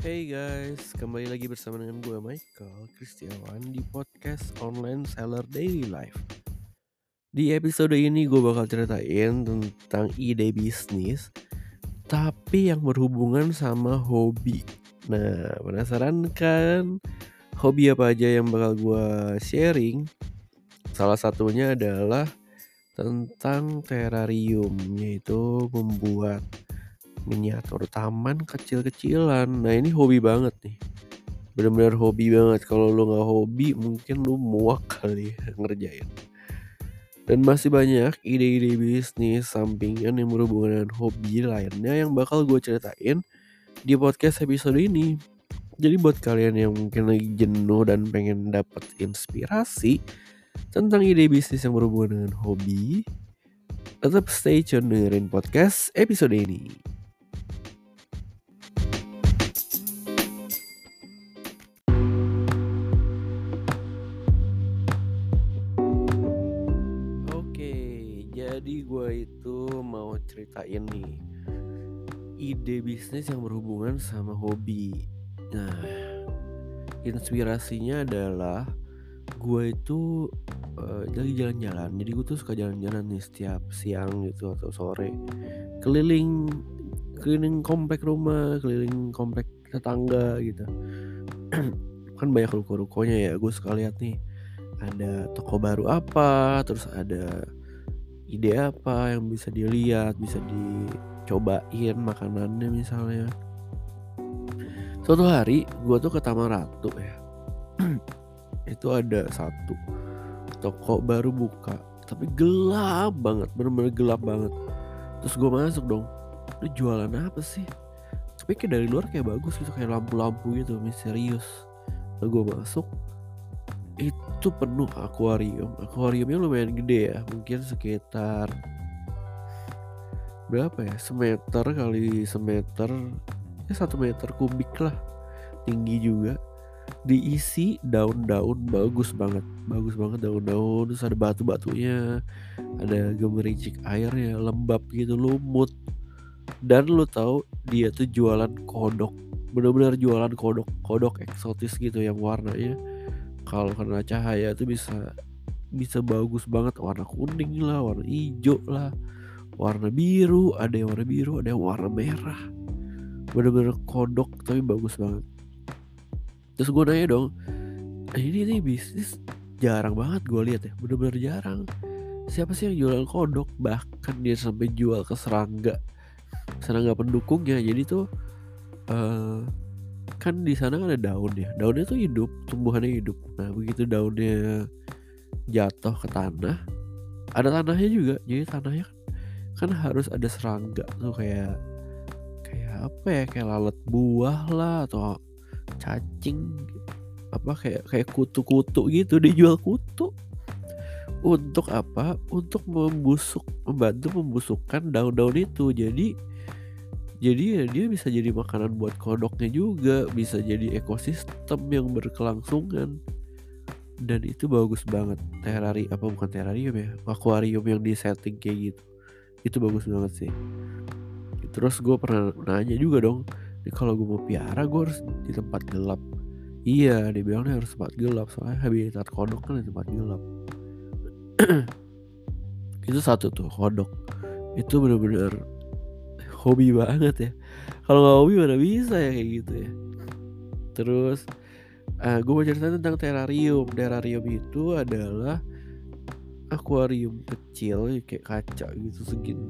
Hey guys, kembali lagi bersama dengan gue Michael Kristiawan di podcast online seller daily life. Di episode ini gue bakal ceritain tentang ide bisnis, tapi yang berhubungan sama hobi. Nah, penasaran kan hobi apa aja yang bakal gue sharing? Salah satunya adalah tentang terrarium, yaitu membuat miniatur taman kecil-kecilan. Nah ini hobi banget nih. Bener-bener hobi banget. Kalau lo nggak hobi mungkin lo muak kali ya ngerjain. Dan masih banyak ide-ide bisnis sampingan yang berhubungan dengan hobi lainnya yang bakal gue ceritain di podcast episode ini. Jadi buat kalian yang mungkin lagi jenuh dan pengen dapat inspirasi tentang ide bisnis yang berhubungan dengan hobi, tetap stay tune dengerin podcast episode ini. Ceritain nih ide bisnis yang berhubungan sama hobi. Nah, inspirasinya adalah gue itu uh, lagi jalan-jalan. Jadi gue tuh suka jalan-jalan nih setiap siang gitu atau sore, keliling keliling komplek rumah, keliling komplek tetangga gitu. kan banyak ruko-rukonya ya. Gue suka lihat nih ada toko baru apa, terus ada ide apa yang bisa dilihat, bisa dicobain makanannya misalnya. Suatu hari gue tuh ke Taman Ratu ya. itu ada satu toko baru buka, tapi gelap banget, bener-bener gelap banget. Terus gue masuk dong, lu jualan apa sih? Tapi kayak dari luar kayak bagus gitu, kayak lampu-lampu gitu, misterius. Lalu gue masuk, itu penuh akuarium. Akuariumnya lumayan gede ya mungkin sekitar berapa ya? Semeter kali semeter ya satu meter kubik lah. Tinggi juga. Diisi daun-daun bagus banget. Bagus banget daun-daun. Terus ada batu-batunya ada gemericik airnya lembab gitu lumut. Dan lu tahu dia tuh jualan kodok. Benar-benar jualan kodok. Kodok eksotis gitu yang warnanya kalau kena cahaya tuh bisa bisa bagus banget. Warna kuning lah warna hijau lah warna biru ada yang warna biru ada yang warna merah. Bener-bener kodok tapi bagus banget. Terus gue nanya dong ini nih bisnis jarang banget gue lihat ya bener-bener jarang. Siapa sih yang jualan kodok? Bahkan dia sampai jual ke serangga serangga pendukungnya. Jadi tuh uh, kan di sana kan ada daun ya. Daunnya tuh hidup tumbuhannya hidup. Nah begitu daunnya jatuh ke tanah ada tanahnya juga. Jadi tanahnya kan kan harus ada serangga tuh kayak kayak apa ya kayak lalat buah lah atau cacing apa kayak kayak kutu-kutu gitu dijual kutu. Untuk apa? Untuk membusuk membantu membusukkan daun-daun itu. Jadi jadi ya dia bisa jadi makanan buat kodoknya juga bisa jadi ekosistem yang berkelangsungan. Dan itu bagus banget. Terari apa bukan terarium ya? Akuarium yang di setting kayak gitu. Itu bagus banget sih. Terus gue pernah nanya juga dong kalau gue mau piara gue harus di tempat gelap. Iya dia bilangnya harus tempat gelap soalnya habitat kodok kan di tempat gelap. Itu satu tuh kodok. Itu bener-bener hobi banget ya. Kalau nggak hobi mana bisa ya kayak gitu ya. Terus uh, gue mau cerita tentang terrarium. Terrarium itu adalah akuarium kecil kayak kaca gitu segini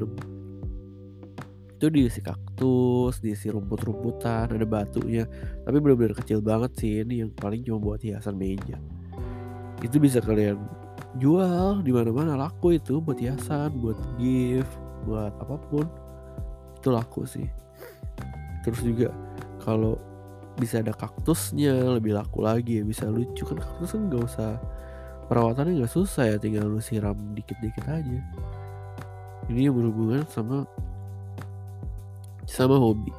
itu diisi kaktus diisi rumput-rumputan ada batunya. Tapi benar-benar kecil banget sih ini yang paling cuma buat hiasan meja. Itu bisa kalian jual di mana-mana laku itu buat hiasan buat gift buat apa pun itu laku sih. Terus juga kalau bisa ada kaktusnya lebih laku lagi ya bisa lucu. Kan kaktus kan nggak usah perawatannya nggak susah ya tinggal lu siram dikit-dikit aja. Ini berhubungan sama sama hobi.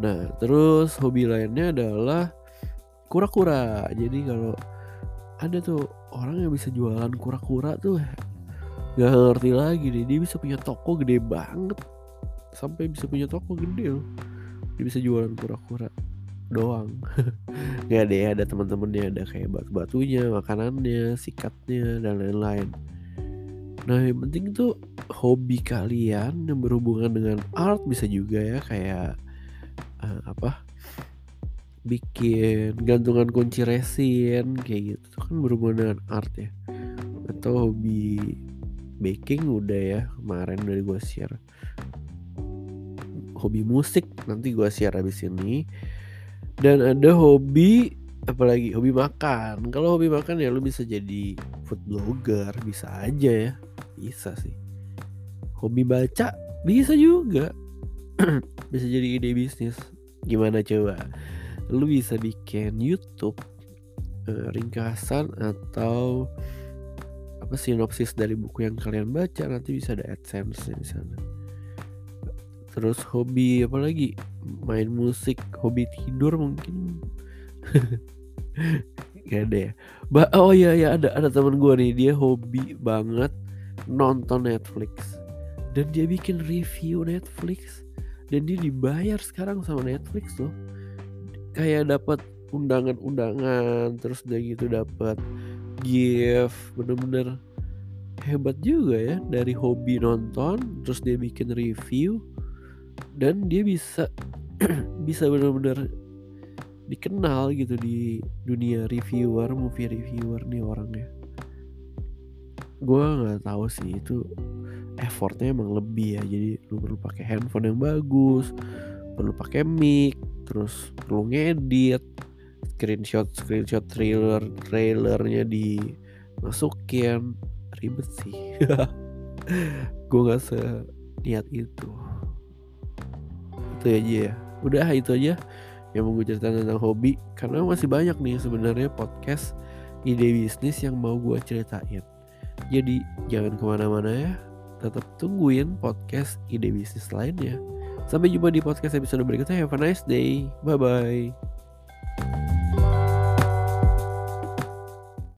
Nah terus hobi lainnya adalah kura-kura. Jadi kalau ada tuh orang yang bisa jualan kura-kura tuh nggak ngerti lagi deh. Dia bisa punya toko gede banget sampai bisa punya toko gede loh. Dia bisa jualan kura-kura doang. Nggak deh ada teman-temannya ada kayak batu-batunya makanannya sikatnya dan lain-lain. Nah yang penting tuh hobi kalian yang berhubungan dengan art bisa juga ya kayak uh, apa? Bikin gantungan kunci resin kayak gitu. Tuh kan berhubungan dengan art ya. Atau hobi baking udah ya kemarin udah gue share hobi musik nanti gue share abis ini. Dan ada hobi apalagi hobi makan. Kalau hobi makan ya lu bisa jadi food blogger bisa aja ya. Bisa sih. Hobi baca bisa juga. Bisa jadi ide bisnis. Gimana coba? Lu bisa bikin YouTube uh, ringkasan atau apa sinopsis dari buku yang kalian baca. Nanti bisa ada adsense di sana terus hobi apa lagi? Main musik hobi tidur mungkin. Gak ada ya? Ba oh iya ya ada ada teman gue nih dia hobi banget nonton Netflix. Dan dia bikin review Netflix. Dan dia dibayar sekarang sama Netflix loh kayak dapat undangan-undangan terus udah gitu dapat gift. Bener-bener hebat juga ya dari hobi nonton terus dia bikin review dan dia bisa bisa bener-bener dikenal gitu di dunia reviewer movie reviewer nih orangnya. Gue nggak tahu sih itu effortnya emang lebih ya. Jadi lu perlu pakai handphone yang bagus perlu pakai mic terus perlu ngedit screenshot screenshot trailer trailernya dimasukin. Ribet sih. Gue nggak seniat itu itu aja ya. Udah itu aja yang mau gue ceritakan tentang hobi karena masih banyak nih sebenarnya podcast ide bisnis yang mau gue ceritain. Jadi jangan ke mana-mana ya. Tetap tungguin podcast ide bisnis lainnya. Sampai jumpa di podcast episode berikutnya. Have a nice day. Bye bye